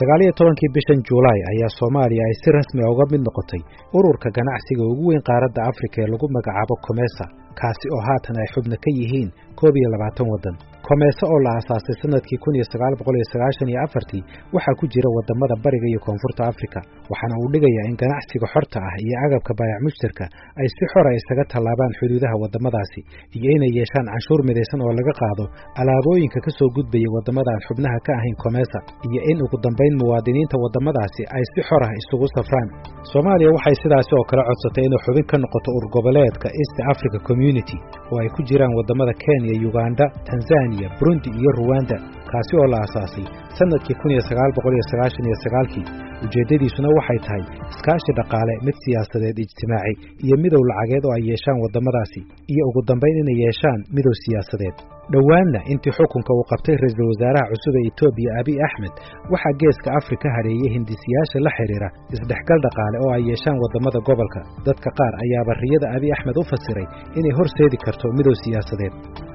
sagaal iyo tobankii bishan juulaay ayaa soomaaliya ay si rasmi a uga mid noqotay ururka ganacsiga ugu weyn qaaradda afrika ee lagu magacaabo komesa kaasi oo haatan ay xubno ka yihiin koob iyo labaatan waddan. Komesa oo la aasaasay sannadkii kun iyo sagaal boqol iyo sagaashan iyo afartii waxaa ku jira waddamada bariga iyo koonfurta afrika waxaana uu dhigayaa in ganacsiga xorta ah iyo agabka baayac mushtarka ay si xora isaga tallaabaan xuduudaha waddamadaasi iyo inay yeeshaan canshuur midaysan oo laga qaado alaabooyinka ka soo gudbaya waddamada aan xubnaha ka ahayn komesa iyo in ugu dambayn muwaadiniinta waddamadaasi ay si xor ah isugu safraan. Soomaaliya waxay sidaasi oo kale codsatay inay xubin ka noqoto urgoboleedka east africa community oo ay ku jiraan waddamada kenya uganda tanzania burundi iyo ruwanda kaasi oo la aasaasay sannadkii kun iyo sagaal boqol iyo sagaashan iyo sagaalkii ujeeddadiisuna waxay tahay iskaashi dhaqaale mid siyaasadeed ijtimaaci iyo midow lacageed oo ay yeeshaan waddamadaasi iyo ugu dambayn inay yeeshaan midow siyaasadeed. Dhowaanna intii xukunka uu qabtay ra'iisul wasaaraha cusub ee etoobiya abiy axmed waxaa geeska afrika hareeyey hindisiyaasha la xidhiira isdhexgal dhaqaale oo ay yeeshaan waddamada gobolka. Dadka qaar ayaaba riyada abiy axmed u fasiray inay horseedi karto midow siyaasadeed.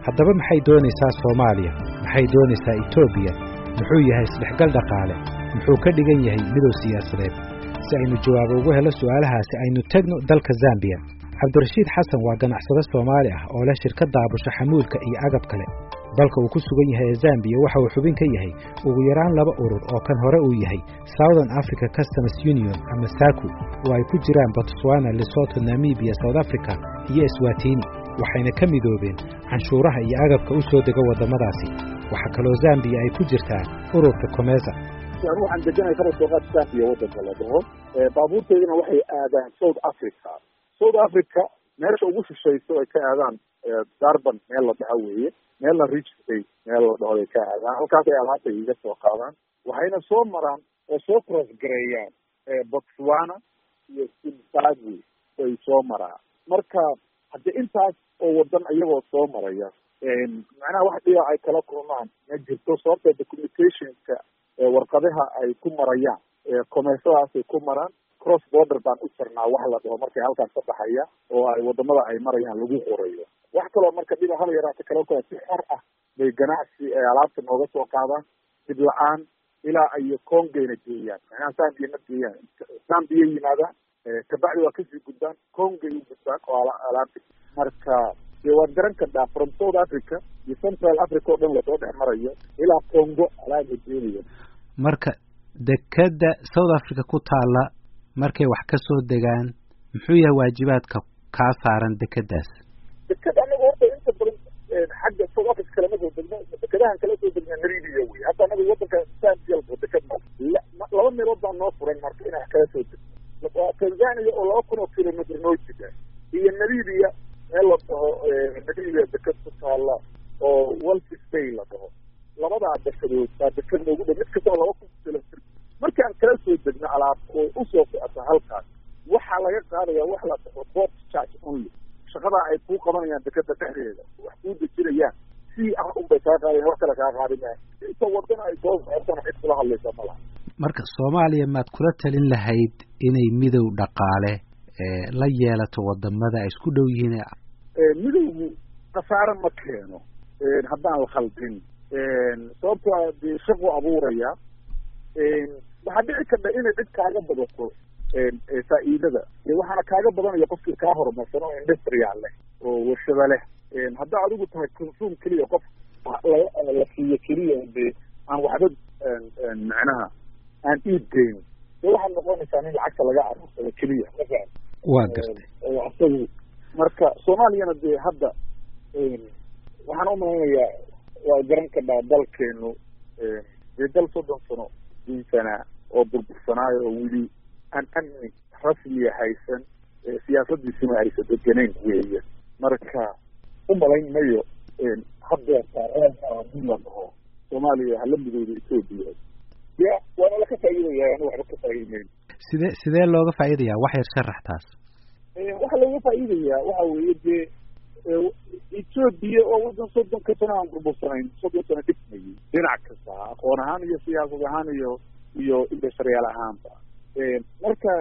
Haddaba maxay doonaysaa soomaaliya? Maxay doonaysaa etoobiya muxuu yahay isdhexgal dhaqaale muxuu ka dhigan yahay midow siyaasadeed. Si aynu jawaabo ugu helo su'aalahaasi aynu tegno dalka zambiya cabdirashiid xasan waa ganacsade soomaali ah oo leh shirkad daabusho xamuulka iyo agab kale dalka uu ku sugan yahay ee zambiya waxa uu xubin ka yahay ugu yaraan laba urur oo kan hore uu yahay southern africa customs union ama saku oo ay ku jiraan botswana lesoto namibia south africa iyo eswatini waxayna ka midoobeen canshuuraha iyo agabka u soo dega waddamadaasi waxaa kaloo zambiya ay ku jirtaa ururka komesa waxaan deganahay kaba sooqaad zambiya waddanka la dhaho baabuurteeduna waxay aadaan south africa. South africa meesha ugu shishayso ay ka aadaan darban meel la dhaho weeye meelna state meel la dhaho ay ka aadaan halkaas ay alaabta iga soo qaadaan waxayna soo maraan oo soo crossgareeyaan botswana iyo zimbabwe ay soo maraan. Marka haddii intaas oo wadan iyagoo soo maraya macnaha wax dhiba ay kala kulmaan ma jirto. Sababta communicationka warqadaha ay ku marayaan comesadaasay ku maraan cross border baan u jirnaa wax la dhaho markay halkaas ka baxaya oo ay waddamada ay marayaan lagu qorayo wax kaloo marka dhiba hal yaraata kala kula si xor ah bay ganacsi alaabta nooga soo qaadaan dib la'aan ilaa iyo congayna geeyaan. Macnaha zambiya ma geeyaan. Zambiya yimaadaan kabacdi waa ka sii gudbaan congay u gudbaan oo alaabta. Marka dee waad garan kartaa from south africa iyo central africa oo dhan la soo dhex marayo ilaa congo alaab la geenayo marka dekeda south africa ku taala markay wax ka soo degaan muxuu yahay waajibaadka kaa saaran dekedaas deked anaga horta inta badan xagga south africa kalama soo degno dekedahan kala soo degna naribiya wey hadda anaga wadanka sanbialbo deked ma laba meelood baa noo furan marka inaan kala soo degno tanzania oo laba kun oo kilomitr noo jida iyo naribiya meel la dhaho naribiya deked ku taala oo waltis bay la dhaho labadaa dekedood baa deked noogu dhow mid kastaba laba kun kilomitr markaan kala soo degno alaab oo u soo socota halkaas waxaa laga qaadaya wax la dhaho port charge only shaqadaa ay kuu qabanayaan dekeda dhexdeeda wax kuu dejinayaan si ah unbay kaa qaadayan wax kale kaa qaadi maayo inta wadana ay soo socotana cid kula hadlaysa ma laha. Marka soomaaliya maad kula talin lahayd inay midow dhaqaale la yeelato waddamada ay isku dhow yihiin? Midowgu khasaare ma keeno. Haddaan la khaldin. Sababtoa dee shaqu abuuraya waxaa dhici karta inay cid kaaga badato faa'iidada waxaana kaaga badanaya qofkii kaa horumarsan oo industrial leh oo warshada leh. Haddaa adigu tahay consume keliya qof la siiyo keliya de aan waxba macnaha aan iib geyn de waxaad noqonaysaa nin lacagta laga aruursado keliya. Waa gartay. Isagu marka soomaaliyana dee hadda waxaan umalaynayaa waa garan kadhaa dalkeenu dee dal soddon sano diinsanaa oo burbursanaayo oo weli aan amni rasmiya haysan siyaasadiisuna aysan deganayn weeye. Marka umalayn mayo hadeertaa haddii la dhaho soomaaliya hala midooda etoobiya ya waana laka faa'iidaya anu waxba ka faa'iideyn sidee sidee looga faa'iidayaa wax yar sharax taas waxaa looga faa'iidayaa waxa weeye dee etoobiya oo wadan soddonka sano aan burbursanayn soddon sano dhismayay dhinac kasta aqoon ahaan iyo siyaasad ahaan iyo iyo industriyaal ahaanba marka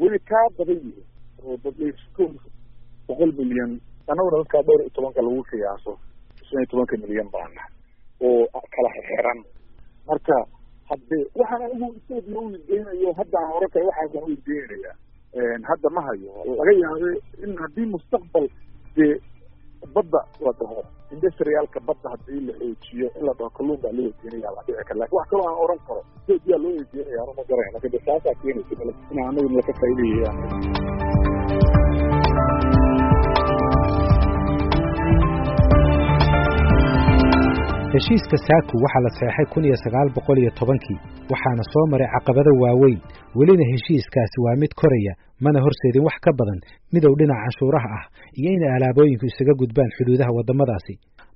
weli kaa badan yihiin oo dadlaysko boqol milyan annaguna dadkaa dhowr iyo tobanka lagu qiyaaso shan iyo tobanka milyan baana oo kala xiran marka hadde waxaan anigu etoobiya u ideynayo haddaan hore kale u ideynayaa hadda ma hayo laga yaabe in haddii mustaqbal dee badda la dhaho industrialka badda haddii la xoojiyo in la kalluun baa loo eedeynaya la dhici kara laakiin wax kaloo aan oran karo etoobiya loo ano ma garan marka de taasaa keenaysa inaan anagu nalaka faa'iidayayaan heshiiska saaku waxaa la saxeexay kun iyo sagaal boqol iyo tobankii waxaana soo maray caqabado waaweyn. Welina heshiiskaasi waa mid koraya mana horseedin wax ka badan. Midow dhinaca canshuuraha ah iyo inay alaabooyinku isaga gudbaan xuduudaha waddamadaasi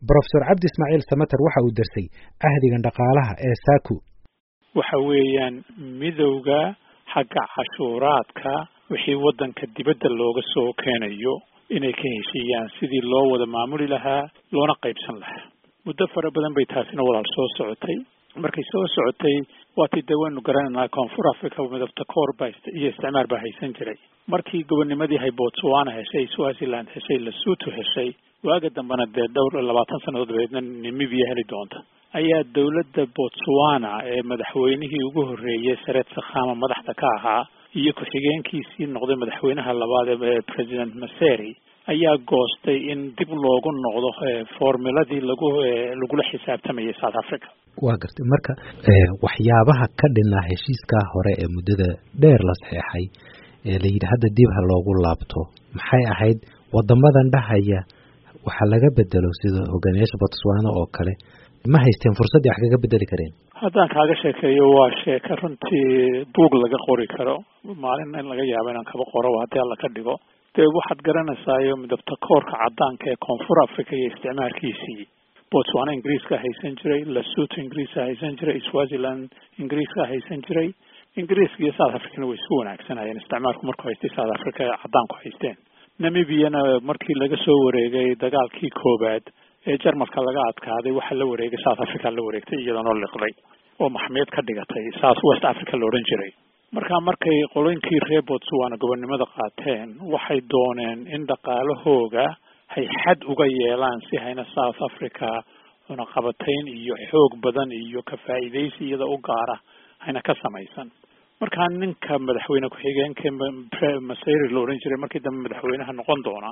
brofesor cabdi ismaaciil samater waxa uu darsay ahdigan dhaqaalaha ee saaku waxa weeyaan midowga xagga cashuuraadka wixii waddanka dibadda looga soo keenayo inay ka heshiiyaan sidii loo wada maamuli lahaa loona qaybsan lahaa. Muddo fara badan bay taasina walaal soo socotay. Markay soo socotay waatii dee waynu garanaynaa koonfur africa midabta koor baa iyo isticmaar baa haysan jiray. Markii gobonimadii hay botswana heshay swaziland heshay lesotho heshay waaga dambena dee dhowr labaatan sannadood dabeedna namibia heli doonta. Ayaa dowladda botswana ee madaxweynihii ugu horreeyey sareed sakhama madaxda ka ahaa iyo ku-xigeenkiisii noqday madaxweynaha labaad ee president maseri ayaa goostay in dib loogu noqdo formuladii lagu lagula xisaabtamayay south africa waa gartay. Marka waxyaabaha ka dhinaa heshiiskaa hore ee muddada dheer la saxeexay ee la yidhi hadda dib ha loogu laabto. Maxay ahayd waddamadan dhahaya waxa laga bedelo sida hogaamiyaasha botswana oo kale. Ma haysteen fursaddii wax kaga bedeli kareen? Haddaan kaaga sheekeeyo waa sheeke runtii buug laga qori karo. Maalin in laga yaabo inaan kaba qoro haddii alla ka dhigo dee waxaad garanaysaayo midabta koorka caddaanka ee koonfur africa iyo isticmaalkiisii botswana ingiriiska haysan jiray lesotho ingiriiska haysan jiray swaziland ingiriiska haysan jiray ingiriiska iyo south africana way isku wanaagsanayeen isticmaalku markuu haystay south africa caddaanku haysteen namibiana markii laga soo wareegay dagaalkii koobaad ee jarmalka laga adkaaday waxaa la wareegay south africa la wareegtay iyadanoo liqday oo maxmeed ka dhigatay south west africa la odhan jiray marka markay qoloyinkii reer botswana gobonnimada qaateen waxay dooneen in dhaqaalahooga hay xad uga yeelaan si hayna south africa cunaqabatayn iyo xoog badan iyo ka faa'iidaysi iyada u gaara hayna ka samaysan. Markaa ninka madaxweyne ku-xigeenka masayri la odhan jiray markii dambe madaxweynaha noqon doona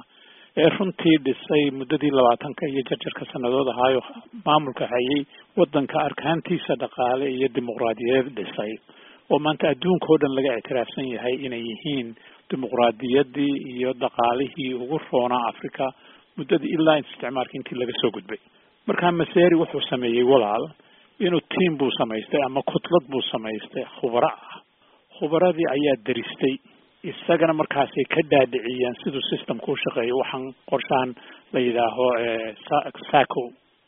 ee runtii dhisay muddadii labaatanka iyo jarjarka sannadood ahaayo maamulka hayay waddanka arkaantiisa dhaqaale iyo dimuqraadiyadeed dhisay. Oo maanta adduunka oo dhan laga ictiraafsan yahay inay yihiin dimuqraadiyaddii iyo dhaqaalihii ugu roonaa africa muddadii ilaa isticmaalka intii laga soo gudbay. Markaa maseri wuxuu sameeyey walaal inuu tiam buu samaystay ama kutlad buu samaystay khubaro ah. Khubaradii ayaa daristay. Isagana markaasay ka dhaadhiciyeen siduu systemku u shaqeeyo waxaan qorshahan la yidhaaho saco.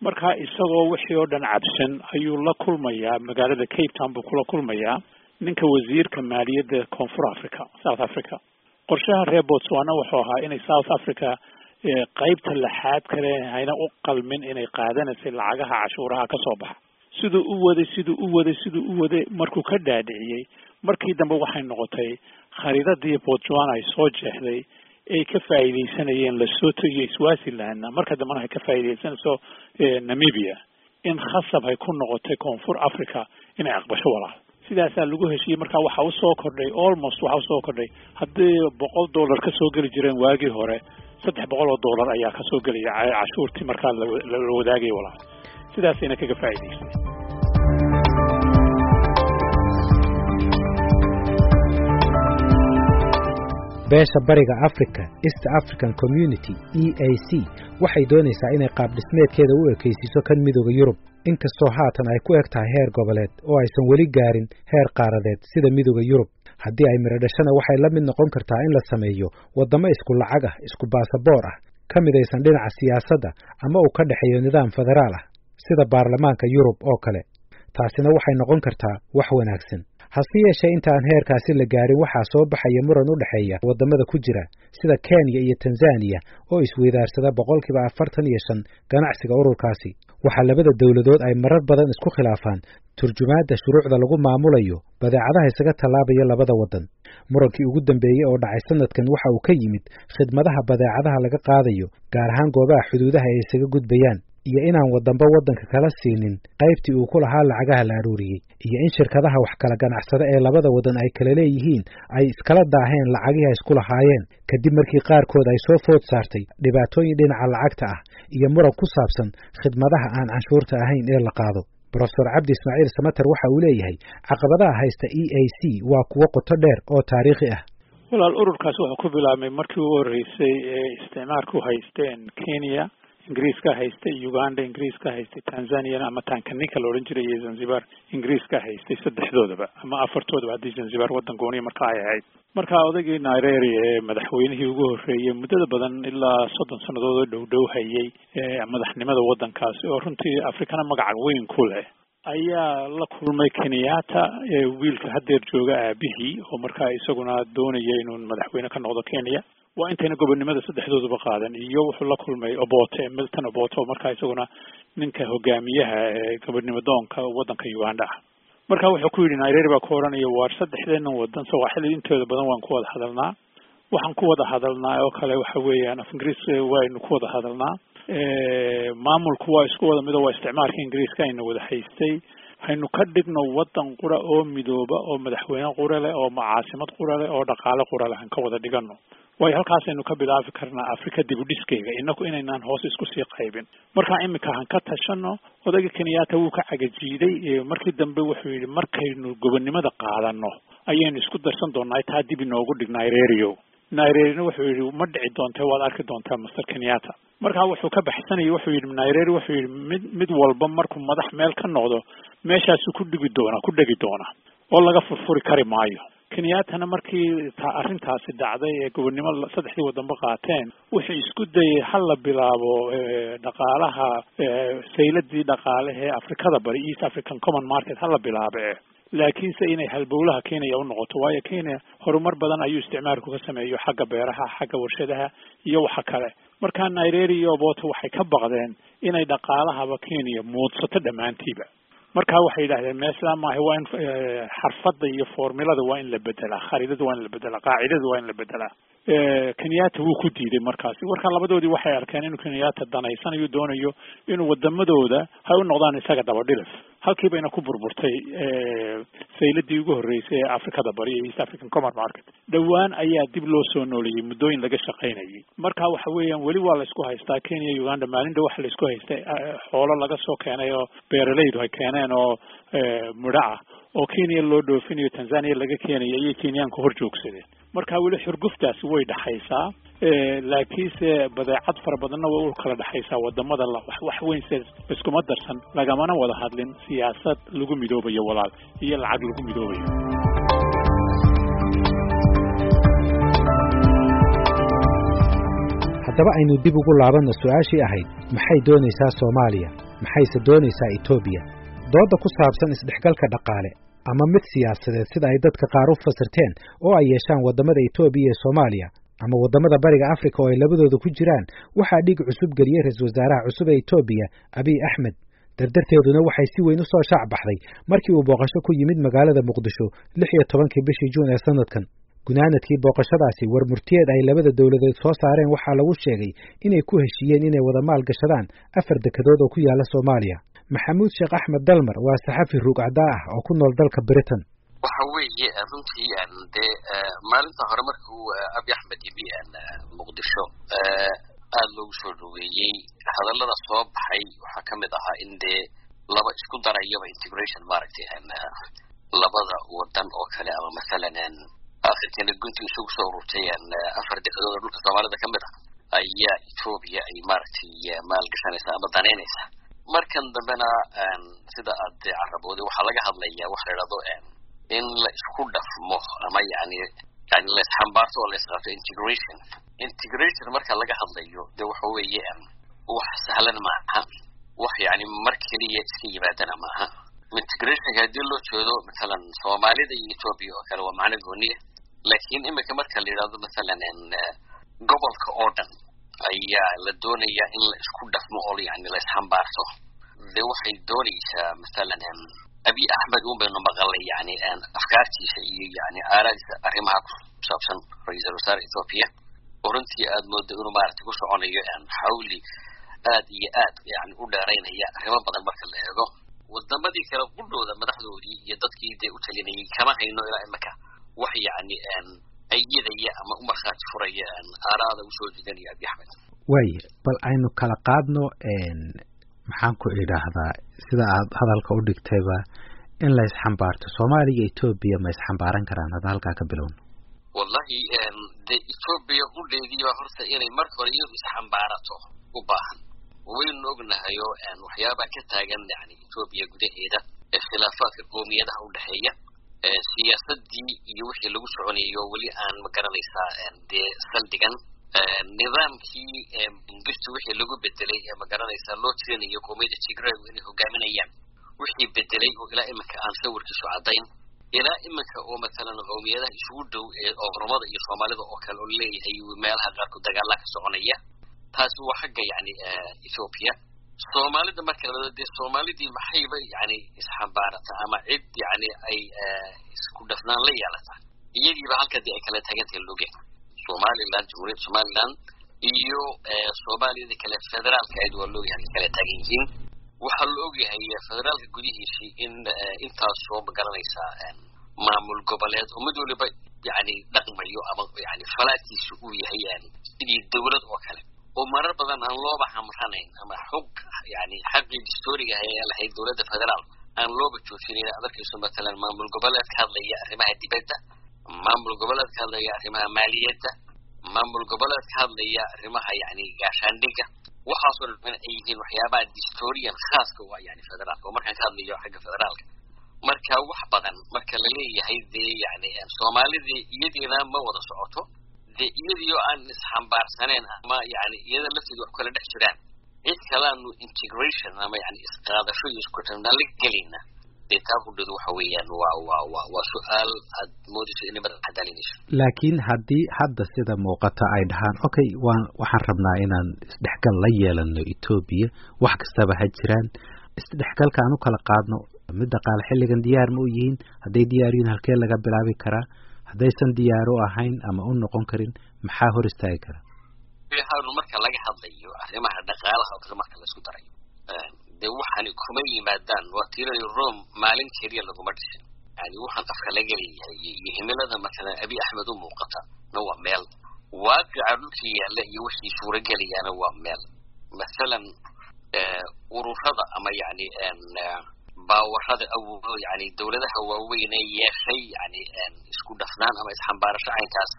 Markaa isagoo wixii oo dhan cabsan ayuu la kulmayaa magaalada cape town buu kula kulmayaa ninka wasiirka maaliyadda koonfur africa south africa. Qorshaha reer botswana wuxuu ahaa inay south africa qeybta laxaad kale hayna u qalmin inay qaadanaysay lacagaha cashuuraha ka soo baxa. Siduu u waday siduu u waday siduu u waday markuu ka dhaadhiciyey markii dambe waxay noqotay khariidadii botswana ay soo jeexday ay ka faa'iidaysanayeen lesotho iyo swazilandna marka dambena ay ka faa'iidaysanayso namibia. In khasab ay ku noqotay koonfur africa inay aqbasho walaal sidaasaa lagu heshiiyey marka waxa u soo kordhay almost waxa u soo kordhay. Haddii boqol dollar ka soo geli jireen waagii hore saddex boqol oo dollar ayaa ka soo gelaya cashuurtii markaa la wadaagaya walaal. Sidaasayna kaga faa'iidaystay. Beesha bariga africa east african community e a c waxay doonaysaa inay qaab dhismeedkeeda u ekaysiiso kan midooda yurub inkastoo haatan ay ku eg tahay heer goboleed oo aysan weli gaarin heer qaaradeed sida midooda yurub. Haddii ay midho dhashana waxay la mid noqon kartaa in la sameeyo waddamo isku lacag ah isku baasaboor ah ka midaysan dhinaca siyaasadda ama uu ka dhexeeyo nidaam federaal ah sida baarlamaanka yurub oo kale. Taasina waxay noqon kartaa wax wanaagsan hase yeeshee inta aan heerkaasi la gaarin waxaa soo baxaya muran u dhexeeya waddamada ku jira sida kenya iyo tanzaniya oo isweydaarsada boqolkiiba afartan iyo shan ganacsiga ururkaasi. Waxaa labada dowladood ay marar badan isku khilaafaan turjumaadda shuruucda lagu maamulayo badeecadaha isaga tallaabaya labada waddan. Murankii ugu dambeeyey oo dhacay sanadkan waxa uu ka yimid khidmadaha badeecadaha laga qaadayo gaar ahaan goobaha xuduudaha ay isaga gudbayaan iyo inaan waddanba waddanka kala siinin qaybtii uu ku lahaa lacagaha la aruuriyey iyo in shirkadaha wax kala ganacsada ee labada waddan ay kala leeyihiin ay iskala daaheen lacagihii ay isku lahaayeen. Kadib markii qaarkood ay soo food saartay dhibaatooyin dhinaca lacagta ah iyo muran ku saabsan khidmadaha aan canshuurta ahayn ee la qaado. Brofesor cabdi ismaaciil samater waxa uu leeyahay caqabadaha haysta e a c waa kuwo qoto dheer oo taariikhi ah. Walaal ururkaas wuxuu ku bilaabmay markii u horreysay ee isticmaalku haysteen kenya ingiriiska haystay uganda ingiriiska haystay tanzania ama tankanika la odhan jiray iyo zanzibar ingiriiska haystay saddexdoodaba ama afartoodaba haddii zanzibar waddan gooniya marka ay ahayd. Marka odaygii naireri ee madaxweynihii ugu horreeyey muddada badan ilaa soddon sannadood oo dhow dhow hayay madaxnimada waddankaasi oo runtii afrikana magaca weyn ku leh ayaa la kulmay kenyatta wiilka haddeer jooga aabihii oo markaa isaguna doonaya inuu madaxweyne ka noqdo kenya waa intayna gobonnimada saddexdooduba qaadan. Iyo wuxuu la kulmay obote milton obote oo markaa isaguna ninka hogaamiyaha ee gobonnimo doonka waddanka uganda ah. Marka wuxuu ku yidhi naireri baa ku odhanaya waar saddexdeennan waddan sawaaxili intooda badan waan ku wada hadalnaa. Waxaan ku wada hadalnaa oo kale waxa weeyaan af ingiriis waynu ku wada hadalnaa. Maamulku waa isku wada mido waa isticmaalka ingiriiska ayna wada haystay. Haynu ka dhigno waddan qura oo midooba oo madaxweyne qura leh oo caasimad qura leh oo dhaqaale qura leh han ka wada dhigano waayo halkaasaynu ka bilaabi karnaa afrika dib u dhiskeega inaku inaynaan hoos isku sii qaybin. Markaa iminka han ka tashano odayga kenyatta wuu ka cagajiiday markii dambe wuxuu yidhi markaynu gobonnimada qaadano ayaynu isku darsan doonaa taa dib inoogu dhig nairerio nairerina wuxuu yidhi ma dhici doonte waad arki doontaa master kenyatta. Markaa wuxuu ka baxsanayay wuxuu yidhi naireri wuxuu yidhi mid mid walba markuu madax meel ka noqdo meeshaasu ku dhigi doonaa ku dhegi doonaa oo laga furfuri kari maayo kenyattana markii ta arrintaasi dhacday ee gobonnimo saddexdii waddanba qaateen wuxuu isku dayay ha la bilaabo dhaqaalaha sayladii dhaqaalehe ee afrikada bari east african common market ha la bilaabe laakiinse inay halbowlaha kenya u noqoto waayo kenya horumar badan ayuu isticmaalku ka sameeyo xagga beeraha xagga warshadaha iyo waxa kale. Markaa naireri iyo oboto waxay ka baqdeen inay dhaqaalahaba kenya muudsato dhammaantiiba marka waxay yidhahdeen meesla maaha waa in xarfadda iyo formilada waa in la bedelaa khariidada waa in la bedelaa qaacidada waa in la bedelaa kenyatta wuu ku diiday markaasi. Marka labadoodii waxay arkeen inuu kenyatta danaysanayo doonayo inuu wadamadooda hay u noqdaan isaga dabadhilif halkii bayna ku burburtay sayladii ugu horreysay ee afrikada bari ee east african common market. Dhowaan ayaa dib loo soo nooleeyey muddooyin laga shaqaynayay marka waxa weeyaan weli waa la isku haystaa. Kenya uganda maalinta waxa la isku haystay. Xoolo laga soo keenay oo beeralaydu ay keeneen oo mudho ah oo kenya loo dhoofinayo tanzania laga keenayo ayay kenyaanku hor joogsadeen. Marka weli xurguftaasi way dhaxaysaa laakiinse badeecad fara badanna way u kala dhexaysaa waddamada wax weyn se iskuma darsan lagamana wada hadlin siyaasad lagu midoobayo walaal iyo lacag lagu midoobayo. Haddaba aynu dib ugu laabanno su'aashii ahayd maxay doonaysaa soomaaliya? Maxayse doonaysaa etoobiya doodda ku saabsan isdhexgalka dhaqaale ama mid siyaasadeed sida ay dadka qaar u fasirteen oo ay yeeshaan waddamada etoobiya iyo soomaaliya. Ama waddamada bariga afrika oo ay labadooda ku jiraan waxaa dhig cusub geliyey ra'iisul wasaaraha cusub ee etoobiya abiy axmed dardarteeduna waxay si weyn u soo shaac baxday markii uu booqasho ku yimid magaalada muqdisho lix iyo tobankii bishii juun ee sanadkan. Gunaanadkii booqashadaasi war murtiyeed ay labada dowladeed soo saareen waxaa lagu sheegay inay ku heshiiyeen inay wada maal gashadaan afar dekedood oo ku yaalla soomaaliya maxamuud sheekh axmed dalmar waa saxafi ruugcaddaa ah oo ku nool dalka britain. Waxa weeye runtii dee maalinta hore markuu abi axmed yimi muqdisho aada loogu soo dhaweeyey hadallada soo baxay waxaa ka mid ahaa in dee laba isku darayaba integration maaragtay labada wadan oo kale ama mathalan akhirkeena gunti isugu soo ururtay afar dekedood oo dhulka soomaalida ka mid ah ayaa etoobiya ay maaragtay maalgashanaysaa ama danaynaysaa markan dambena sida aad carabooday waxaa laga hadlayaa waxa la idhahdo in la isku dhafmo ama yani yani la isxambaarto oo la isqaato integration. Integration marka laga hadlayo de waxa weeye wax sahlan maaha. Wax yani mar keliya iska yimaadana maaha. Integrationka haddii loo jeedo mathalan soomaalida iyo etoobiya oo kale waa macno gooniya laakiin imika marka la yidhahdo mathalan gobolka oo dhan ayaa la doonaya in la isku dhafmo oo yani la isxambaarto de waxay doonaysaa mathalan abiy axmed un baynu maqalay yani afkaartiisa iyo yani aaraadiisa arrimaha ku saabsan ra'iisul wasaare ethoopia oo runtii aada moodo inuu maaragtay ku soconayo xawli aad iyo aad yani u dheeraynaya arrimo badan marka la eego. Wadamadii kale qudhooda madaxdoodii iyo dadkii dee u talinayay kama hayno ilaa imaka wax yani ayidaya ama u markhaati furaya aaraada u soo jeedinaya abi axmed. Waaye bal aynu kala qaadno maxaan ku idhaahdaa sida aad hadalka u dhigtayba in la isxambaarto. Soomaaliya etoobiya ma isxambaaran karaan hadda halkaa ka bilowno wallahi dee etoobiya qudheediiba horta inay marka hore iyadu isxambaarato u baahan. Waynu ognahayo waxyaabaa ka taagan yani etoobiya gudaheeda ee khilaafaadka qoomiyadaha udhexeeya siyaasadii iyo wixii lagu soconayo weli aan ma garanaysaa dee saldhigan nidaamkii ingirta wixii lagu bedelay ee ma garanaysaa loo tirinayo qoomiyadda tigraygu inay hogaaminayaan wixii bedelay oo ilaa iminka aan sawirkiisu caddayn. Ilaa iminka oo matalan qowmiyadaha isugu dhow ee oromada iyo soomaalida oo kale oo leeyahay meelaha qaarkood dagaalaa ka soconaya. Taasi waa xagga yani ethoopia soomaalida marka la dee soomaalidii maxayba yani isxambaarata ama cid yani ay isku dhafnaan la yeelataa iyadiiba halka dee ay kala taagantahay logen somaliland jamhuuriyadda somaliland iyo soomaaliyada kale federaalka ayd waa looyahay ay kala taagan yihiin. Waxaa la ogyahay federaalka gudihiisii in intaasoo ma garanaysaa maamul goboleed oo mid waliba yani dhaqmayo ama yani falaadkiisa uu yahay sidii dawlad oo kale oo marar badan aan looba hamranayn ama xog yani xaqii distoriga ee lahayd dowladda federaal aan looba joojinayn ad arkayso matalan maamul goboleed ka hadlaya arrimaha dibadda maamul goboleed ka hadlaya arrimaha maaliyadda maamul goboleed ka hadlaya arrimaha yani gaashaandhiga. Waxaasoo dhan ay yihiin waxyaabaha distorian khaaska waa yani federaalka oo markaan ka hadlayo xagga federaalka marka wax badan marka la leeyahay dee yani soomaalidii iyadiina ma wada socoto dee iyadiioo aan isxambaarsaneen ama yani iyada lafteeda wax kala dhex jiraan cid kalaanu integration ama yani isqaadasho iyo iskutanaan la gelayna dee taa kudhadu waxa weeyaan waa waa waa waa su'aal aad moodayso inay madax cadaalinayso laakiin haddii hadda sida muuqata ay dhahaan okay waan waxaan rabnaa inaan isdhexgal la yeelano etoobiya wax kastaba ha jiraan. Isdhexgalka aan u kala qaadno mid dhaqaale xilligan diyaar ma u yihiin hadday diyaar yihiin halkee laga bilaabi karaa haddaysan diyaar u ahayn ama u noqon karin maxaa hor istaagi kara? Marka laga hadlayo arrimaha dhaqaalaha oo kale marka la isku darayo dee waxaani kuma yimaadaan? Waa tiirayo rome maalin keliya laguma dhisin. Yani waxaan afka laga leeyahay iyo himilada matalan abi axmed u muuqata na waa meel. Waaqica dhulkii yaalla iyo wixii suuragelayaana waa meel. Masalan ururada ama yani baawarada awoodo yani dawladaha waaweyn ee yeeshay yani isku dhafnaan ama isxambaarasho caynkaas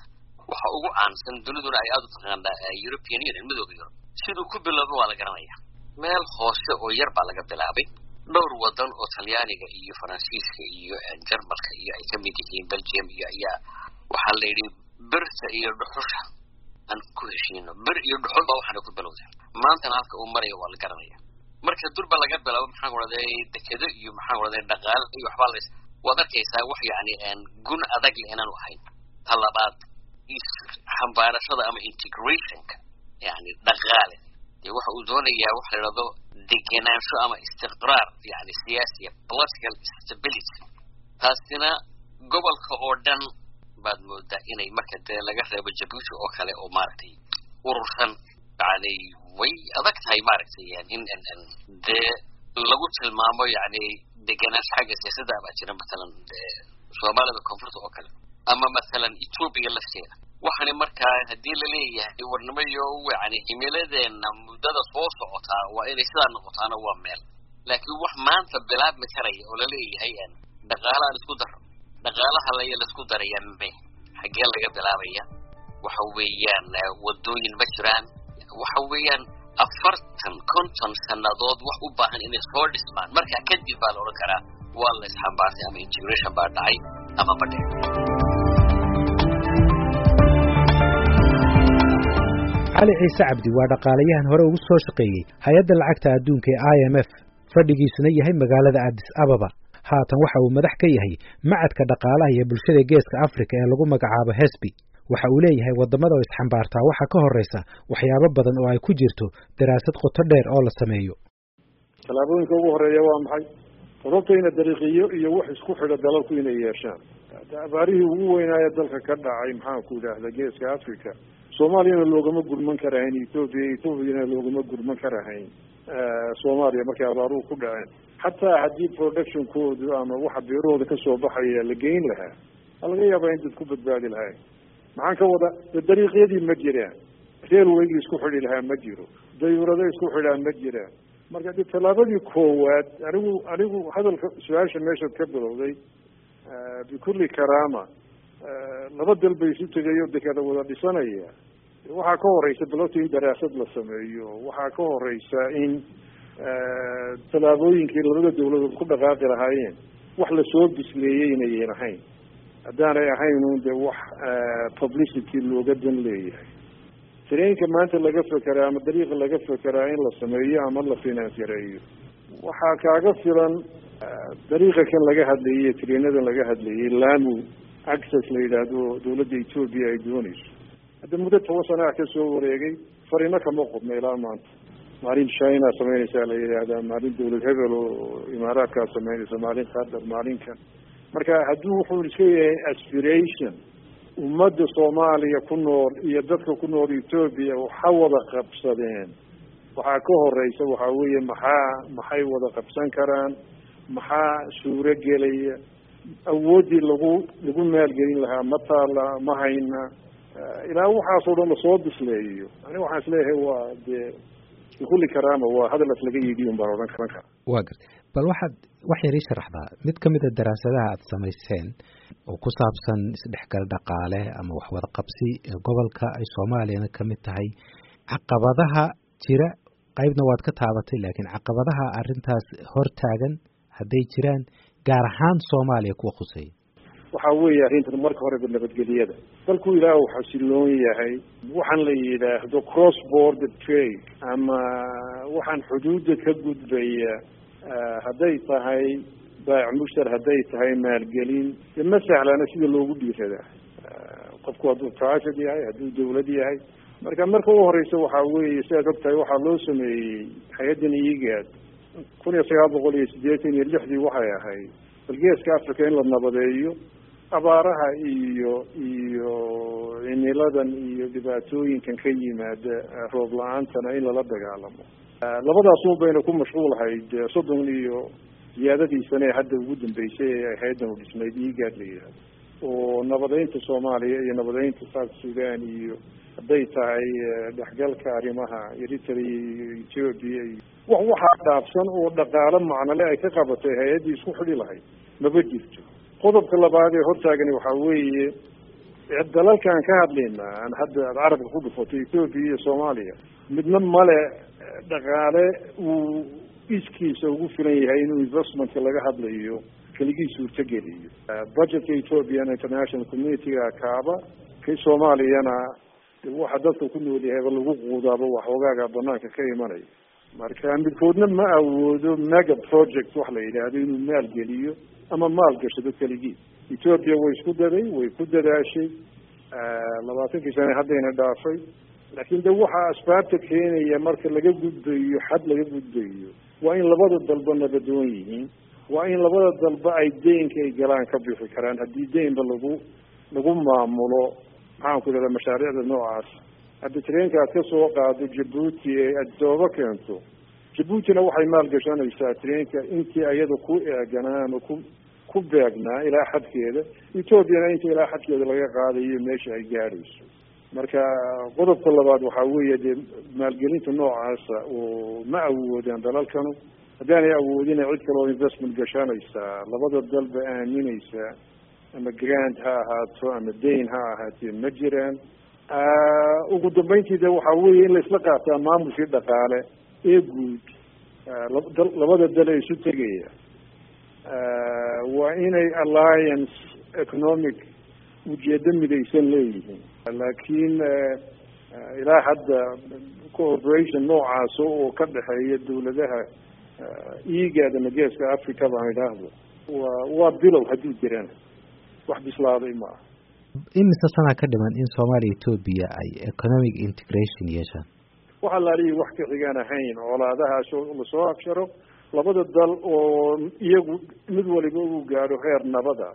waxa ugu caansan duniduna ay aada u taqaanaa european union midooda yurub siduu ku bilowda waa la garanaya. Meel hoose oo yar baa laga bilaabay. Dhowr wadan oo talyaaniga iyo faransiiska iyo jarmalka iyo ay ka mid yihiin belgium iyo ayaa waxaa la yidhi birta iyo dhuxusha aan ku heshiino. Bir iyo dhuxul baa waxaana ku bilowday. Maantana halka uu maraya waa la garanaya marka durba laga bilaabo maxaan oraday dekedo iyo maxaan oraday dhaqaale iyo waxbaa lays waad arkaysaa wax yani gun adag le inaanu ahayn ta labaad xambaarashada ama integrationka yani dhaqaale. Dee waxa uu doonayaa waxa la idhahdo degenaansho ama istiqraar yani siyaasiya political stability. Taasina gobolka oo dhan baad moodaa inay marka dee laga reebo jabuuti oo kale oo maaragtay urursan yani way adag tahay maaragtay in dee lagu tilmaamo yani degenaansho xagga siyaasadda baa jira matalan soomaalida koonfurta oo kale ama masalan etoobiya lafteeda waxaana markaa haddii la leeyahay warnimayo yani himiladeena muddada soo socotaa waa inay sidaa noqotaana waa meel laakiin wax maanta bilaabmi karaya oo la leeyahay dhaqaalahaan isku daro dhaqaalaha lay la isku daraya me xaggee laga bilaabaya waxa weeyaan wadooyin ma jiraan waxa weeyaan afartan konton sannadood wax u baahan inay soo dhismaan. Markaa kadib baa la odhan karaa waa la isxambaartay ama integration baa dhacay ama badhe cali ciise cabdi waa dhaqaalayahan hore ugu soo shaqeeyey hay'adda lacagta adduunka ee i m f. Fadhigiisuna yahay magaalada addis ababa. Haatan waxa uu madax ka yahay macadka dhaqaalaha iyo bulshada geeska africa ee lagu magacaabo hesby waxa uu leeyahay waddamada oo isxambaartaa waxaa ka horraysa waxyaabo badan oo ay ku jirto daraasad qoto dheer oo la sameeyo. Tallaabooyinka ugu horreeya waa maxay? Sababtayna dariiqiyo iyo wax isku xidha dalalku inay yeeshaan. Abaarihii ugu weynaaye dalka ka dhacay maxaanku idhaahda geeska africa soomaaliyana loogama gurman karahayn ethoopia ethoopiana loogama gurman karahayn. Soomaaliya markay abaaruhu ku dhaceen. Xataa haddii productionkoodu ama waxa beerahooda ka soo baxaya la geyn lahaa a laga yaabaa in dad ku badbaadi lahay maxaan ka wada dariiqyadii ma jiraan railwaygii isku xidhi lahaa ma jiro. Dayurado isku xidhaa ma jiraan marka de tallaabadii koowaad anigu anigu hadalka su'aasha meeshaad ka bilowday bikulli karaama laba dal bay isu tegayo dekada wada dhisanaya. Waxaa ka horeysa balota in daraasad la sameeyo. Waxaa ka horeysa in tallaabooyinkii labada dawladood ku dhaqaaqi lahaayeen. Wax la soo bisleeyey inayan ahayn haddaanay ahayn de wax publicity looga dan leeyahay. Tareenka maanta laga fekeraa ama dariiqa laga fekeraa in la sameeyo ama la finance waxaa kaaga filan dariiqa kan laga hadlayay tareenadan laga hadlayay lamu access la yidhaahdo dawladda ethoopia ay dooneyso hadda muddo toban sana ka soo wareegay farino kama qodna ilaa maanta. Maalin china samaynaysaa la yidhaahdaa maalin dawlad hebel oo imaaraadkaa samaynaysa maalin qatar maalinkan marka hadduu wuxuu iska yahay aspiration ummadda soomaaliya ku nool iyo dadka ku nool ethoopia waxa wada qabsadeen. Waxaa ka horeysa waxaa weeye maxaa maxay wada qabsan karaan maxaa suuro gelaya? Awooddii lagu lagu maalgelin lahaa ma taala ma hayna. Ilaa waxaasoo dhan la soo bisleeyo ani waxaan is leeyahay waa dee bikulli karaama waa hadal as laga un baan odhan karan kara waa garta. Bal waxaad wax yar ii sharaxdaa mid ka mid a daraasadaha aada samayseen oo ku saabsan isdhexgal dhaqaale ama waxwada qabsi ee gobolka ay soomaaliyana ka mid tahay caqabadaha jira qeybna waad ka taabatay laakiin caqabadaha arrintaas hor taagan hadday jiraan gaar ahaan soomaaliya kuwa khuseeya waxa weeye arrintan marka horeba nabadgelyada. Dalku ilaah uu xasiloon yahay waxaan la yidhaahdo cross border trade ama waxaan xuduudda ka gudbaya hadday tahay baac mushtar hadday tahay maalgelin de ma sahlana sida loogu dhiiradaa qofku hadduu private yahay hadduu dawlad yahay. Marka marka u horeysa waxaa weeye sidaad og tahay waxaa loo sameeyey hay'addan igaad kun iyo sagaal boqol iyo siddeetan iyo lixdii waxay ahayd. Balgeeska africa in la nabadeeyo abaaraha iyo iyo cimiladan iyo dhibaatooyinkan ka yimaada roob la'aantana in lala dagaalamo. Labadaas un bayna ku mashquulahayd soddon iyo ziyaadadiisana ee hadda ugu dambeysay ee hay'addan u dhisnayd igaad la yidhahdo oo nabadeynta soomaaliya iyo nabadeynta south sudan iyo hadday tahay dhexgalka arrimaha eritrea iyo ethoopia iyo wax waxaa dhaafsan oo dhaqaalo macnale ay ka qabatay hay'addii isku xidhi lahayd. Maba jirto qodobka labaad ee hortaagani waxaa weeye dalalkaan ka hadlayna aan hadda aad carabka ku dhufato ethoopia iyo soomaaliya midna male dhaqaale uu iskiisa ugu filan yahay inuu investmentka laga hadlayo keligii suurtogeliyo budgetka ethiopian international communityga kaaba kii soomaaliyana waxa dadka ku nool yahayba lagu quudaaba waxoogaaga banaanka ka imanaya marka midkoodna ma awoodo mega project wax la yidhaahdo inuu maalgeliyo ama maal gashado keligii. Ethoopia way isku daday way ku dadaashay. Labaatankii sane haddayna dhaafay. Laakiin de waxa asbaabta keenaya marka laga gudbayo xad laga gudbayo waa in labada dalba nabadoon yihiin. Waa in labada dalba ay deynka ay galaan ka bixi karaan. Haddii deynba lagu lagu maamulo maxaan ku idhahda mashaariicda noocaas haddi tareenka aad ka soo qaado jabuuti ee adooba keento jabuutina waxay maalgashanaysaa tareenka intii ayada ku eeganaa ama ku ku beegnaa ilaa xadkeeda. Ethoopiana intii ilaa xadkeeda laga qaadayo meesha ay gaadhayso marka qodobka labaad waxaa weeye dee maalgelinta noocaasa oo ma awoodaan dalalkanu. Haddaanay awoodina cid kale oo investment gashanaysaa. Labada dalba aaminaysaa. Ama grant ha ahaato ama dayn ha ahaatee ma jiraan ugu dambeyntii de waxaa weeye in la isla qaataa maamulkii dhaqaale ee guud labada dal ee isu tegaya waa inay alliance economic ujeedo midaysan leeyihiin. Laakiin ilaa hadda cooperation noocaas oo ka dhexeeya dawladaha ama geeska africa baan idhaahdo waa waa bilow hadduu jirana wax bislaaday ma aha imise sanaa ka dhiman in soomaaliya ethoopia ay economic integration yeeshaan waxa laalihi wax ka xigaan ahayn colaadahaas oo la soo absharo labada dal oo iyagu mid waliba uu gaadho heer nabada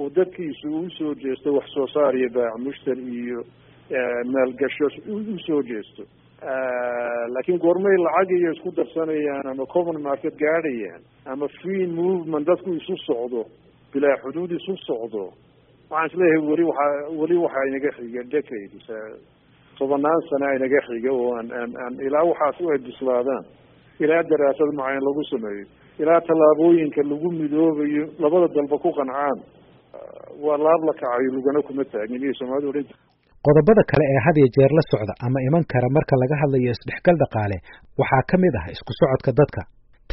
oo dadkiisu u soo jeesto wax soo saar iyo baac mushtar iyo maalgasho u soo jeesto. Laakiin goormay lacag iyo isku darsanayaan ama common market gaadhayaan ama free movement dadku isu socdo bilaa xuduud isu socdo waxaan is leeyahay weli waxaa weli waxaa inaga xiga decades tobanaan sana inaga xiga oo aan aan aan ilaa waxaas u ay bislaadaan ilaa daraasad macayn lagu sameeyo. Ilaa tallaabooyinka lagu midoobayo labada dalba ku qancaan. Waa laab la kacayo lugana kuma taagin iyo soomaalidu odhan qodobada kale ee had iyo jeer la socda ama iman kara marka laga hadlayo isdhexgal dhaqaale waxaa ka mid ah isku socodka dadka.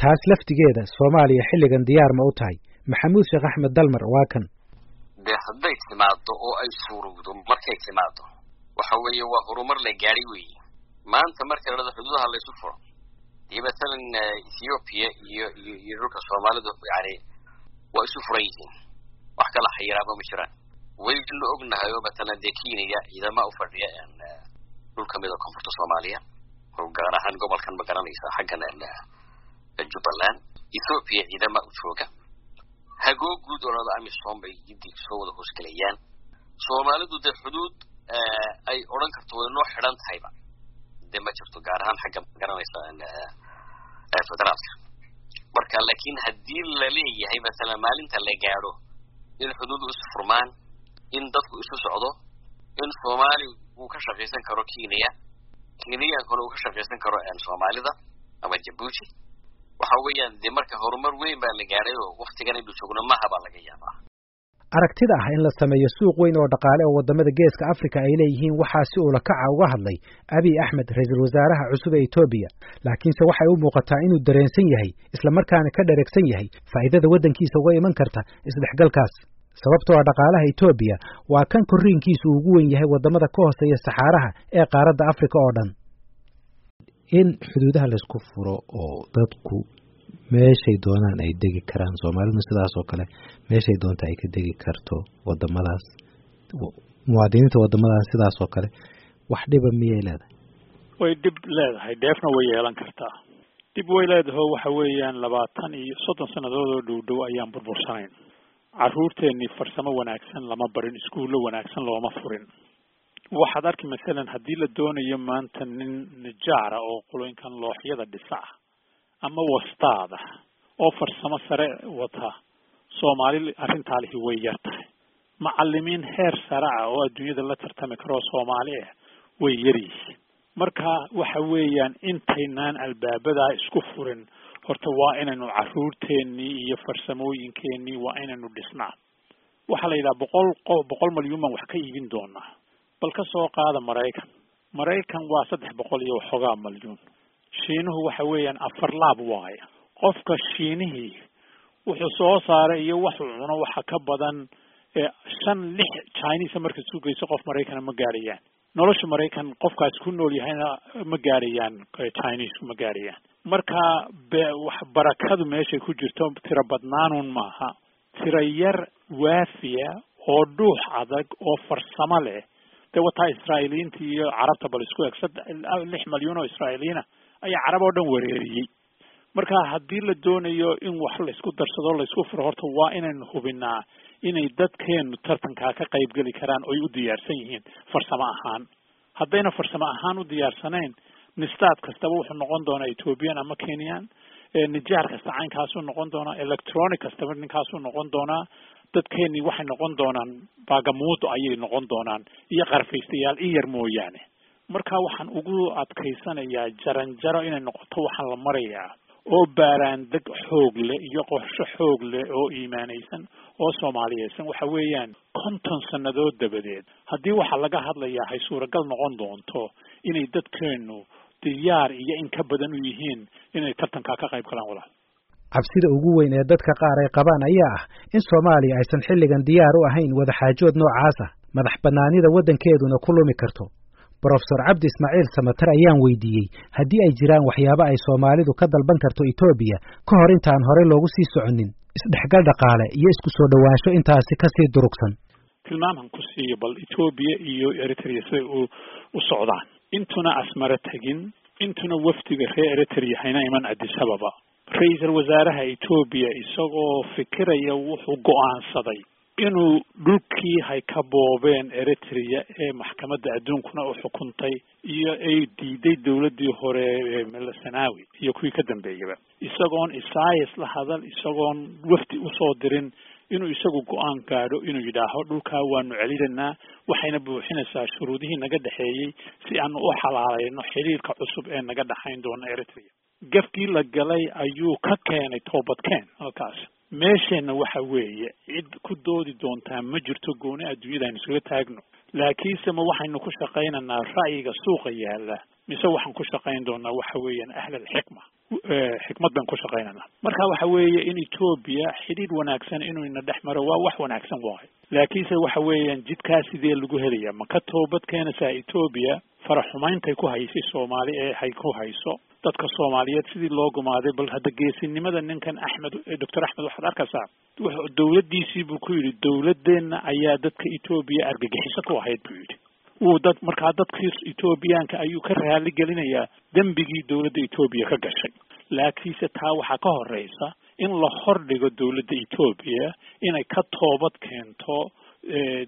Taas laftigeeda soomaaliya xilligan diyaar ma u tahay. Maxamuud sheekh axmed dalmar waa kan dee hadday timaado oo ay suurowdo markay timaado waxa weeye waa horumar la gaadhay weeye. Maanta marka la dhado xuduudaha laysu furo dee matalan ethiopia iyo iyo iyo dhulka soomaalidu yani waa isu furan yihiin. Wax kala xayiraaba ma jiraan. Waynu ognahay oo matalan dee kenya ciidama u fadhiya dhul ka mid a koonfurta soomaaliya. Oo gaar ahaan gobolkan ma garanaysa xaggan jubbaland ethoopia ciidama u jooga hagoo guud oo lada amisom bay giddi soo wada hoosgelayaan soomaalidu dee xuduud ay odhan karto way noo xidhan tahayba dee ma jirto gaar ahaan xagga ma garanaysa federaalka marka laakiin haddii la leeyahay masalan maalinta la gaadho in xuduudu isu furmaan in dadku isu socdo in soomaali uu ka shaqaysan karo kenya kenyankuna uu ka shaqaysan karo soomaalida ama jabuuti waxa weeyaan dee marka horumar weyn baa la gaadhay oo waktigan aynu joogno maha baa laga yaabaa. Aragtida ah in la sameeyo suuq weyn oo dhaqaale oo waddamada geeska africa ay leeyihiin waxaa si ula kaca uga hadlay abiy axmed ra'iisul wasaaraha cusub ee etoobiya. Laakiinse waxay u muuqataa inuu dareensan yahay islamarkaana ka dheregsan yahay faa'iidada waddankiisa uga iman karta isdhexgalkaas. Sababtoo ah dhaqaalaha etoobiya waa kan korriinkiisu ugu wen yahay waddamada ka hooseeya saxaaraha ee qaaradda africa oo dhan in xuduudaha laysku furo oo dadku meeshay doonaan ay degi karaan soomaaliduna sidaas oo kale meeshay doonta ay ka degi karto wadamadaas muwaadiniinta wadamadaas sidaas oo kale wax dhiba miyay leedahay? Way dhib leedahay dheefna way yeelan kartaa. Dhib way leedaho waxa weeyaan labaatan iyo soddon sannadood oo dhow dhow ayaan burbursanayn. Carruurteennii farsamo wanaagsan lama barin iskuullo wanaagsan looma furin waxaad arki masalan haddii la doonayo maanta nin nijaara oo qulooyinkan looxyada dhisa ah ama wastaada oo farsamo sare wata soomaali arrintaa lihi way yar tahay. Macalimiin heer sare ah oo adduunyada la tartami karoo soomaali ah way yaryihiin marka waxa weeyaan intaynaan albaabadaa isku furin horta waa inaynu carruurteennii iyo farsamooyinkeenii waa inaynu dhisnaa. Waxaa la yidhaha boqol qo boqol malyuun baan wax ka iibin doonaa bal ka soo qaada maraykan. Maraykan waa saddex boqol iyo waxoogaa malyuun shiinuhu waxa weeyaan afar laab waayo. Qofka shiinihii wuxuu soo saaray iyo waxuu cuno waxa ka badan shan lix chinese marka sugayso qof maraykana ma gaarayaan. Nolosha maraykan qofkaas ku nool yahayna ma gaarayaan chinese ma gaarayaan. Marka be barakadu meeshay ku jirto tiro badnaanun maaha. Tiro yar waafiya oo dhuux adag oo farsamo leh dee wataa israa'iiliyiinta iyo carabta bal isku eg lix malyuun oo israa'iiliyiina ayaa carab oo dhan wereeriyey marka haddii la doonayo in wax laysku darsado laysku furo horta waa inaynu hubinaa inay dadkeenu tartankaa ka qaybgeli karaan oy u diyaarsan yihiin. Farsamo ahaan. Haddayna farsamo ahaan u diyaarsanayn nistaad kastaba wuxuu noqon doonaa ethoobian ama kenyan nijaar kasta caynkaasuu noqon doonaa electronic kastaba ninkaasuu noqon doonaa dadkeenii waxay noqon doonaan baagamuudo ayay noqon doonaan iyo qarfaystayaal in yar mooyaane. Marka waxaan ugu adkaysanayaa jaranjaro inay noqoto waxaan la marayaa oo baaraandeg xoog leh iyo qorsho xoog leh oo iimaanaysan oo soomaaliyeysan waxa weeyaan konton sannadood dabadeed haddii waxaa laga hadlayaa hay suuragal noqon doonto inay dadkeenu diyaar iyo in ka badan u yihiin inay tartankaa ka qayb galaan walaal cabsida ugu weyn ee dadka qaar ay qabaan ayaa ah in soomaaliya aysan xilligan diyaar u ahayn wadaxaajood noocaas ah. Madax bannaanida waddankeeduna ku lumi karto. Brofesor cabdi ismaaciil samatar ayaan weydiiyey haddii ay jiraan waxyaabo ay soomaalidu ka dalban karto etoobiya ka hor intaan horey loogu sii soconin isdhexgal dhaqaale iyo isku soo dhowaansho intaasi ka sii durugsan. Tilmaamhan ku siiyo bal etoobiya iyo eritrea siday u socdaan. Intuna asmaro tegin intuna wafdiga reer eritrea hayna iman addis ababa ra'iisul wasaaraha etoobiya isagoo fikiraya wuxuu go'aansaday inuu dhulkii hay ka boobeen eritrea ee maxkamadda adduunkuna u xukuntay iyo ay diiday dowladdii hore melasanaawi iyo kuwii ka dambeeyaba. Isagoon isayas la hadal isagoon wafdi u soo dirin inuu isagu go'aan gaadho inuu yidhaaho dhulkaa waanu celinaynaa waxayna buuxinaysaa shuruudihii naga dhexeeyey si aanu u xalaalayno xiriirka cusub ee naga dhexayn doona eritrea gafkii la galay ayuu ka keenay toobadkeen halkaas. Meesheenna waxa weeye cid ku doodi doontaa ma jirto gooni adduunyada aynu iskaga taagno. Laakiinse ma waxaynu ku shaqaynaynaa ra'yiga suuqa yaalla mise waxaan ku shaqayn doonaa waxa weeyaan ahlalxikma xikmad baan ku shaqaynaynaa. Marka waxa weeye in etoobiya xidhiidh wanaagsan inuu ina dhex maro waa wax wanaagsan waayo laakiinse waxa weeyaan jidkaa sidee lagu helaya ma ka toobad keenaysaa etoobiya faraxumayntay ku haysay soomaali ee hay ku hayso? Dadka soomaaliyeed sidii loo gumaaday bal hadda geesinimada ninkan axmed doctor axmed waxaad arkaysaa? Dowladdiisii buu ku yidhi dowladeenna ayaa dadka etoobiya argagixiso ku ahayd buu yidhi wuu dad markaa dadkii etoobiyaanka ayuu ka raali gelinayaa dembigii dowladda etoobiya ka gashay. Laakiinse taa waxaa ka horeysa in la hordhigo dowladda etoobiya inay ka toobad keento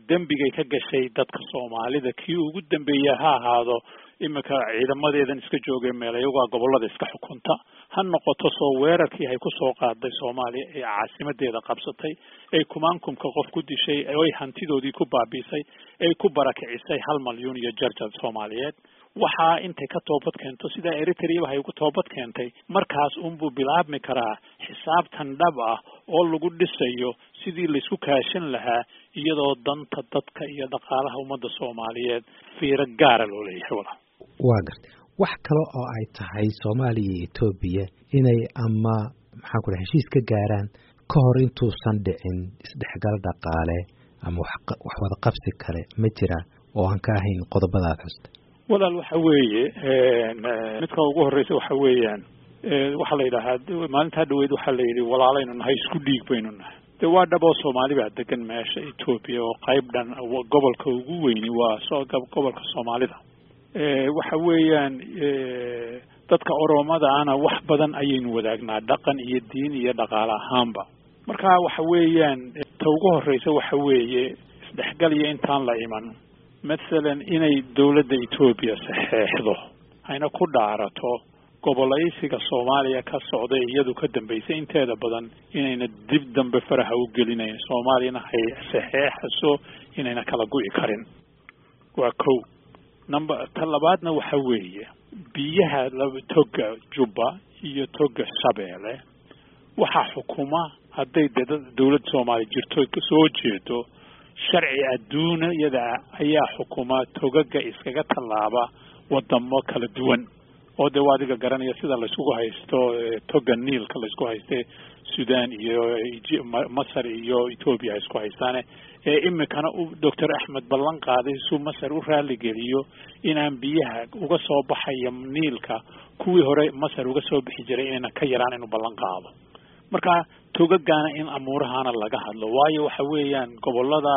dembigay ka gashay dadka soomaalida. Kii ugu dambeeya ha ahaado iminka ciidamadeedan iska joogay meel iyagoa gobollada iska xukunta. Ha noqoto soo weerarkii ay ku soo qaaday soomaaliya ee caasimadeeda qabsatay ay kumaankumka qof ku dishay ay hantidoodii ku baabiisay ay ku barakicisay hal malyuun iyo jarjar soomaaliyeed waxaa intay ka toobad keento sidaa eritreaba hay ugu toobad keentay. Markaas unbuu bilaabmi karaa xisaabtan dhab ah oo lagu dhisayo sidii laysku kaashan lahaa iyadoo danta dadka iyo dhaqaalaha ummadda soomaaliyeed. Fiiro gaara loo leeyahay wala waa gartay. Wax kale oo ay tahay soomaaliya iyo etoobiya inay ama maxaan ku dhahay heshiis ka gaaraan ka hor intuusan dhicin isdhexgal dhaqaale ama wax wada qabsi kale ma jira oo aan ka ahayn qodobada aad xusta walaal waxa weeye midka ugu horreysa waxa weeyaan waxaa la yidhaahaa maalintaa dhaweyd waxaa la yidhi walaalaynu nahay isku dhiig baynu nahay. De waa dhaboo soomaali baa degan meesha etoobiya oo qayb dhan gobolka ugu weyni waa gobolka soomaalida. Waxa weeyaan dadka oromadaana wax badan ayaynu wadaagnaa dhaqan iyo diin iyo dhaqaale ahaanba. Marka waxa weeyaan ta ugu horreysa waxa weeye isdhexgal iyo intaan la iman mathalan inay dowladda etoobiya saxeexdo hayna ku dhaarato gobolaysiga soomaaliya ka socday iyadu ka dambaysay inteeda badan inayna dib dambe faraha u gelinayn. Soomaaliyana hay saxeexaso inayna kala gu'i karin. Waa kow. Number ta labaadna waxa weeye. Biyaha toga jubba iyo toga shabeelle. Waxaa xukuma hadday de dowladda soomaaliya jirto soo jeedo sharci adduunyada ayaa xukuma togaga iskaga tallaaba wadamo kala duwan. Oo dee waa adiga garanaya sida layskugu haysto toga niilka laysku hayste sudan iyo masar iyo etoobiya isku haystaane. Ee iminkana u doctor axmed ballan qaaday suu masar u raaligeliyo inaan biyaha uga soo baxaya niilka. Kuwii hore masar uga soo bixi jiray inayna ka yaraan inuu ballan qaado. Marka togagaana in amuurahaana laga hadlo. Waayo waxa weeyaan gobollada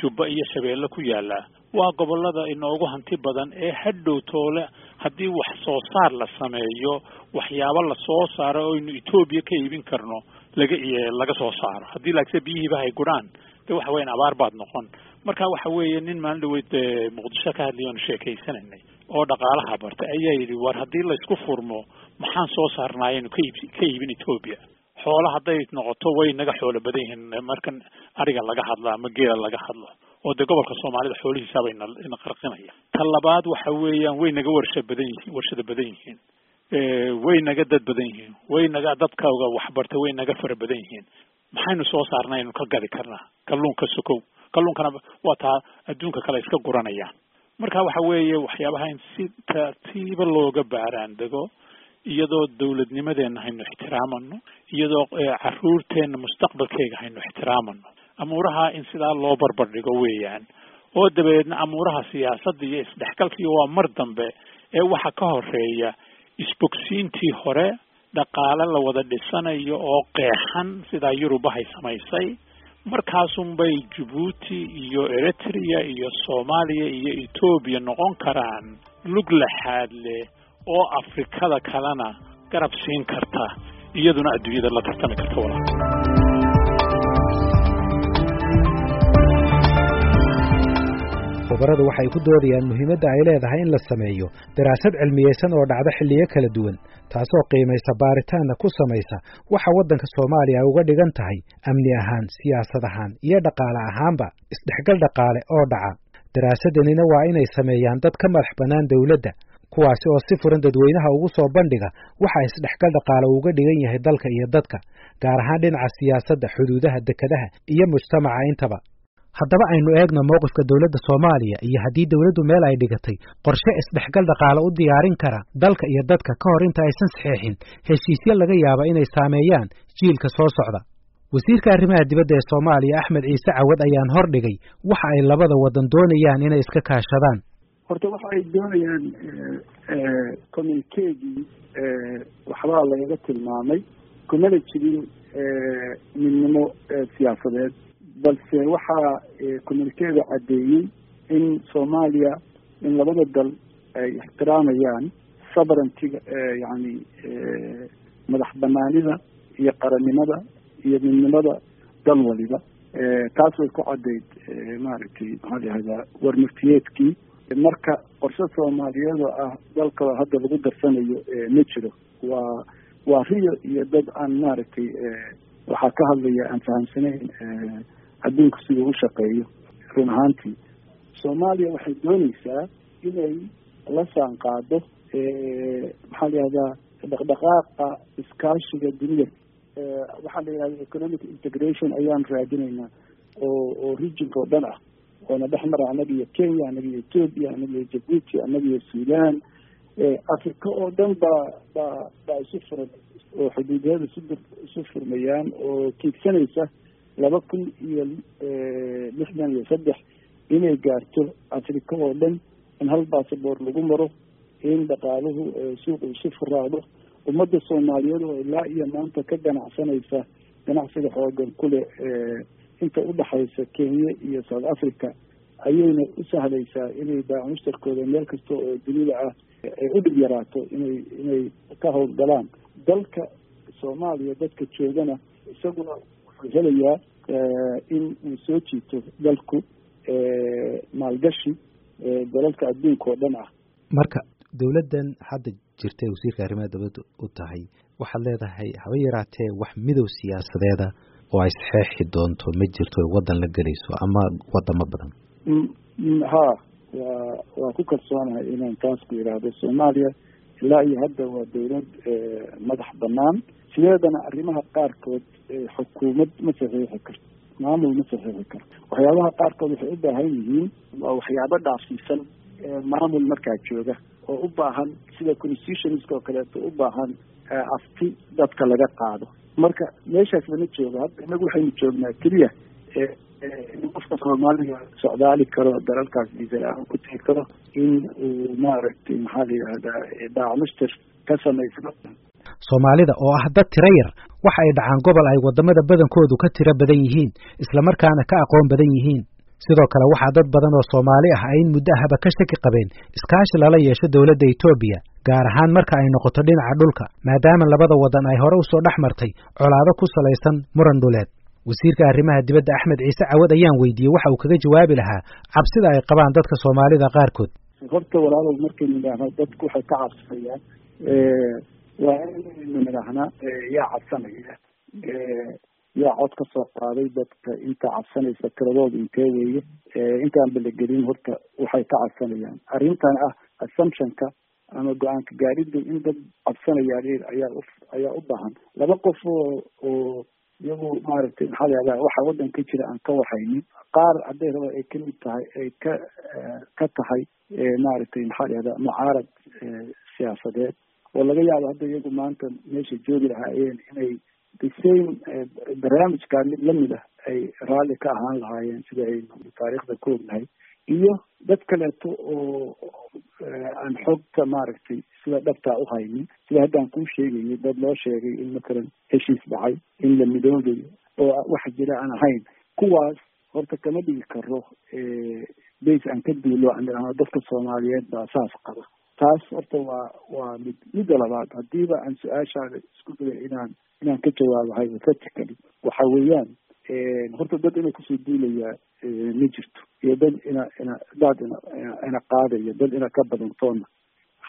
jubba iyo shabeelle ku yaalla waa gobollada inoogu hanti badan ee hadhow toole haddii wax soo saar la sameeyo waxyaabo la soo saaro oynu etoobiya ka iibin karno laga laga soo saaro. Haddii laakse biyihiiba hay guraan de waxa weyan abaar baad noqon. Marka waxa weeye nin maalin dhaweyd muqdisho ka hadlay oonu sheekaysananay oo dhaqaalaha bartay ayaa yidhi war haddii laysku furmo maxaan soo saarnaayenu ka iib ka iibin etoobiya xoola hadday noqoto way naga xoolo badan yihiin. Markan ariga laga hadlo ama geela laga hadlo oo dee gobolka soomaalida xoolihiisaaba ina ina qarqinaya. Ta labaad waxa weeyaan way naga warsha badan yihiin warshada badan yihiin. Way naga dad badan yihiin. Way naga dadkauga waxbarta way naga fara badan yihiin. Maxaynu soo saarnay aynu ka gadi karnaa? Kalluunka sokow kalluunkana waa taa adduunka kale iska guranayaan marka waxa weeye waxyaabaha in si tartiiba looga baaraan dego iyadoo dowladnimadeenna haynu ixtiraamano iyadoo caruurteenna mustaqbalkeega haynu ixtiraamano amuuraha in sidaa loo barbar dhigo weeyaan. Oo dabeedna amuuraha siyaasadda iyo isdhexgalkiiyo waa mar dambe ee waxa ka horreeya isbogsiintii hore dhaqaale la wada dhisanayo oo qeexan sidaa yurubahay samaysay markaasunbay jabuuti iyo eritrea iyo soomaaliya iyo etoobiya noqon karaan lug laxaad leh oo afrikada kalena garab siin karta iyaduna adduunyada la tartami karta walaal. Khubaradu waxay ku doodayaan muhiimadda ay leedahay in la sameeyo daraasad cilmiyeysan oo dhacda xilliyo kala duwan taasoo qiimaysa baaritaanna ku samaysa waxa waddanka soomaaliya ay uga dhigan tahay amni ahaan siyaasad ahaan iyo dhaqaale ahaanba isdhexgal dhaqaale oo dhaca. Daraasaddanina waa inay sameeyaan dad ka madax bannaan dowladda kuwaasi oo si furan dadweynaha ugu soo bandhiga waxa isdhexgal dhaqaale uga dhigan yahay dalka iyo dadka gaar ahaan dhinaca siyaasadda xuduudaha dekedaha iyo mujtamaca intaba. Haddaba aynu eegno mowqifka dowladda soomaaliya iyo haddii dowladdu meel ay dhigatay qorshe isdhexgal dhaqaale u diyaarin kara dalka iyo dadka ka hor inta aysan saxeexin heshiisyo laga yaaba inay saameeyaan jiilka soo socda. Wasiirka arrimaha dibadda ee soomaaliya axmed ciise cawad ayaan hor dhigay waxa ay labada waddan doonayaan inay iska kaashadaan horta waxa ay doonayaan communikegii waxbaa lagaga tilmaamay kumana jirin midnimo siyaasadeed. Balse waxaa communikeeda caddeeyey in soomaaliya in labada dal ay ixtiraamayaan sovereigntiga yani madax banaanida iyo qarannimada iyo midnimada dal waliba. Taas way ku caddayd maaragtay maxaa la yihahdaa warmurtiyeedkii marka qorshe soomaaliyeed oo ah dalka hadda lagu darsanayo ma jiro. Waa waa riyo iyo dad aan maaragtay waxaa ka hadlaya aan fahamsanayn adduunku siduu u shaqeeyo. Run ahaantii soomaaliya waxay dooneysaa inay la saan qaado maxaa la yihahdaa dhaqdhaqaaqa iskaashiga dunida. Waxaa la yihahda economic integration ayaan raadinaynaa oo oo regionka oo dhan ah oona dhex mara annaga iyo kenya annaga iyo ethoopia annaga iyo jabuuti annaga iyo sudan. Africa oo dhan baa baa baa isu furan oo xuduudiyada isu isu furmayaan oo kiigsanaysa laba kun iyo lixdan iyo saddex inay gaarto africa oo dhan in hal basaboor lagu maro in dhaqaaluhu suuqu isu furaado. Ummadda soomaaliyeed oo ilaa iyo maanta ka ganacsanaysa ganacsiga xoogan kule inta udhaxaysa kenya iyo south africa ayayna u sahlaysaa inay baamushtarkooda meel kasta oo dunida ah ay u dhib yaraato inay inay ka howlgalaan. Dalka soomaaliya dadka joogana isaguna wuxuu helayaa in uu soo jiito dalku maalgashi dalalka adduunka oo dhan ah. Marka dowladdan hadda jirtay wasiirka arrimaha dowladda u tahay waxaad leedahay haba yaraatee wax midow siyaasadeeda oo ay saxeexi doonto ma jirto waddan la gelayso ama wadamo badan? Ha waa waa ku kalsoonahay inaan taas ku yidhaahdo soomaaliya. Ilaa iyo hadda waa dowlad madax banaan sideedana arrimaha qaarkood xukuumad ma saxiixi karto maamul ma saxiixi karto. Waxyaabaha qaarkood waxay u baahan yihiin waa waxyaabo dhaafsiisan maamul markaa jooga oo u baahan sida constitutionska oo kaleeto u baahan afti dadka laga qaado marka meeshaas lama joogo hadda inagu waxaynu joognaa keliya in qofka soomaaliga socdaali karo dalalkaas diisala-aan ku tegi karo in uu maaragtay maxaa la yidhahdaa daacmushtar ka samaysno soomaalida oo ah dad tiro yar waxa ay dhacaan gobol ay waddamada badankoodu ka tiro badan yihiin islamarkaana ka aqoon badan yihiin sidoo kale waxaa dad badan oo soomaali ah ay in muddo ahaba ka shaki qabeen iskaashi lala yeesho dowladda etoobiya gaar ahaan marka ay noqoto dhinaca dhulka maadaama labada waddan ay hore u soo dhex martay colaado ku salaysan muran dhuleed. Wasiirka arrimaha dibadda axmed ciise cawad ayaan weydiiyey waxa uu kaga jawaabi lahaa cabsida ay qabaan dadka soomaalida qaarkood. Horta walaalow markaynu idhaahno dadku waxay ka cabsanayaan waa inaynu nidhaahna yaa cabsanaya yaa cod ka soo qaaday dadka inta cabsanaysa tiradooda intee weeye intaan balagelin horta waxay ka cabsanayaan arrintan ah assumptionka ama go'aanka gaadhida in dad cabsanayaan ayaa u ayaa u baahan. Laba qof oo oo iyagu maaragtay maxaa la yahdaa waxa waddanka jira aan ka waxaynin. Qaar hadday raba ay ka mid tahay ay ka ka tahay maaragtay maxaa la yahdaa mucaarad siyaasadeed. Oo laga yaabo hadda iyagu maanta meesha joogi lahaayeen inay the same barnaamijkaa mid la mid ah ay raalli ka ahaan lahaayeen sida aynu taariikhda ku ognahay iyo dad kaleeto oo aan xogta maaragtay sida dhabtaa u haynin sida haddaan kuu sheegayay dad loo sheegay in matalan heshiis dhacay in la midoobayo oo waxa jira aan ahayn kuwaas horta kama dhigi karo base aan ka duulo dadka soomaaliyeed baa saas qaba taas horta waa waa mid midda labaad. Haddiiba aan su'aashaada isku daya inaan inaan ka jawaabo hypothetically waxa weeyaan horta dad ina ku soo duulayaa ma jirto. Iyo dad ina ina daad ina ina qaadayo dad ina ka badantoona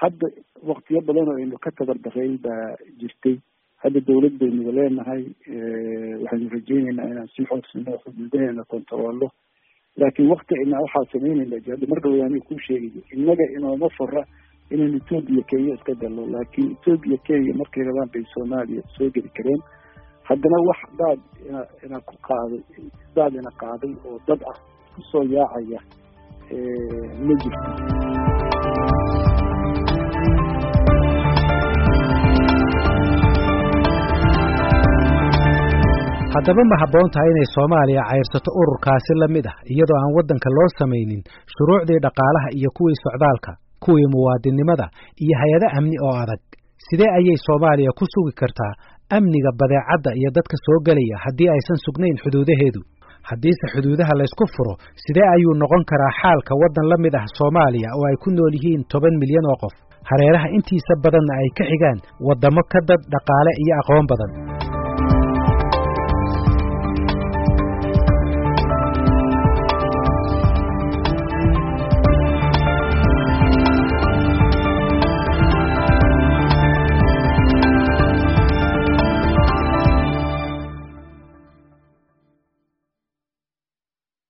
hadda waktiyo badan oo aynu ka tabardarayn baa jirtay. Hadda dawlad baynuga leenahay waxaynu rajeyneynaa inaan sii xoogsano xuduudaheena kontaroolo laakiin wakti inaa waxaa sameynayna hadda mar dhawa aniga kuu sheegayo innaga inooma fara inaynu etoobiya kenya iska galno laakiin etoobiya kenya markay rabaan bay soomaaliya soo geli kareen haddana wax daad ina ku qaaday daad ina qaaday oo dad ah ku soo yaacaya ma jirto haddaba ma habboon tahay inay soomaaliya cayrsato ururkaasi la mid ah iyadoo aan waddanka loo samaynin shuruucdii dhaqaalaha iyo kuwii socdaalka kuwii muwaadinnimada iyo hay'ado amni oo adag. Sidee ayay soomaaliya ku sugi kartaa amniga badeecadda iyo dadka soo gelaya haddii aysan sugnayn xuduudaheedu? Haddiise xuduudaha laysku furo sidee ayuu noqon karaa xaalka waddan la mid ah soomaaliya oo ay ku nool yihiin toban milyan oo qof? Hareeraha intiisa badanna ay ka xigaan waddamo ka dad dhaqaale iyo aqoon badan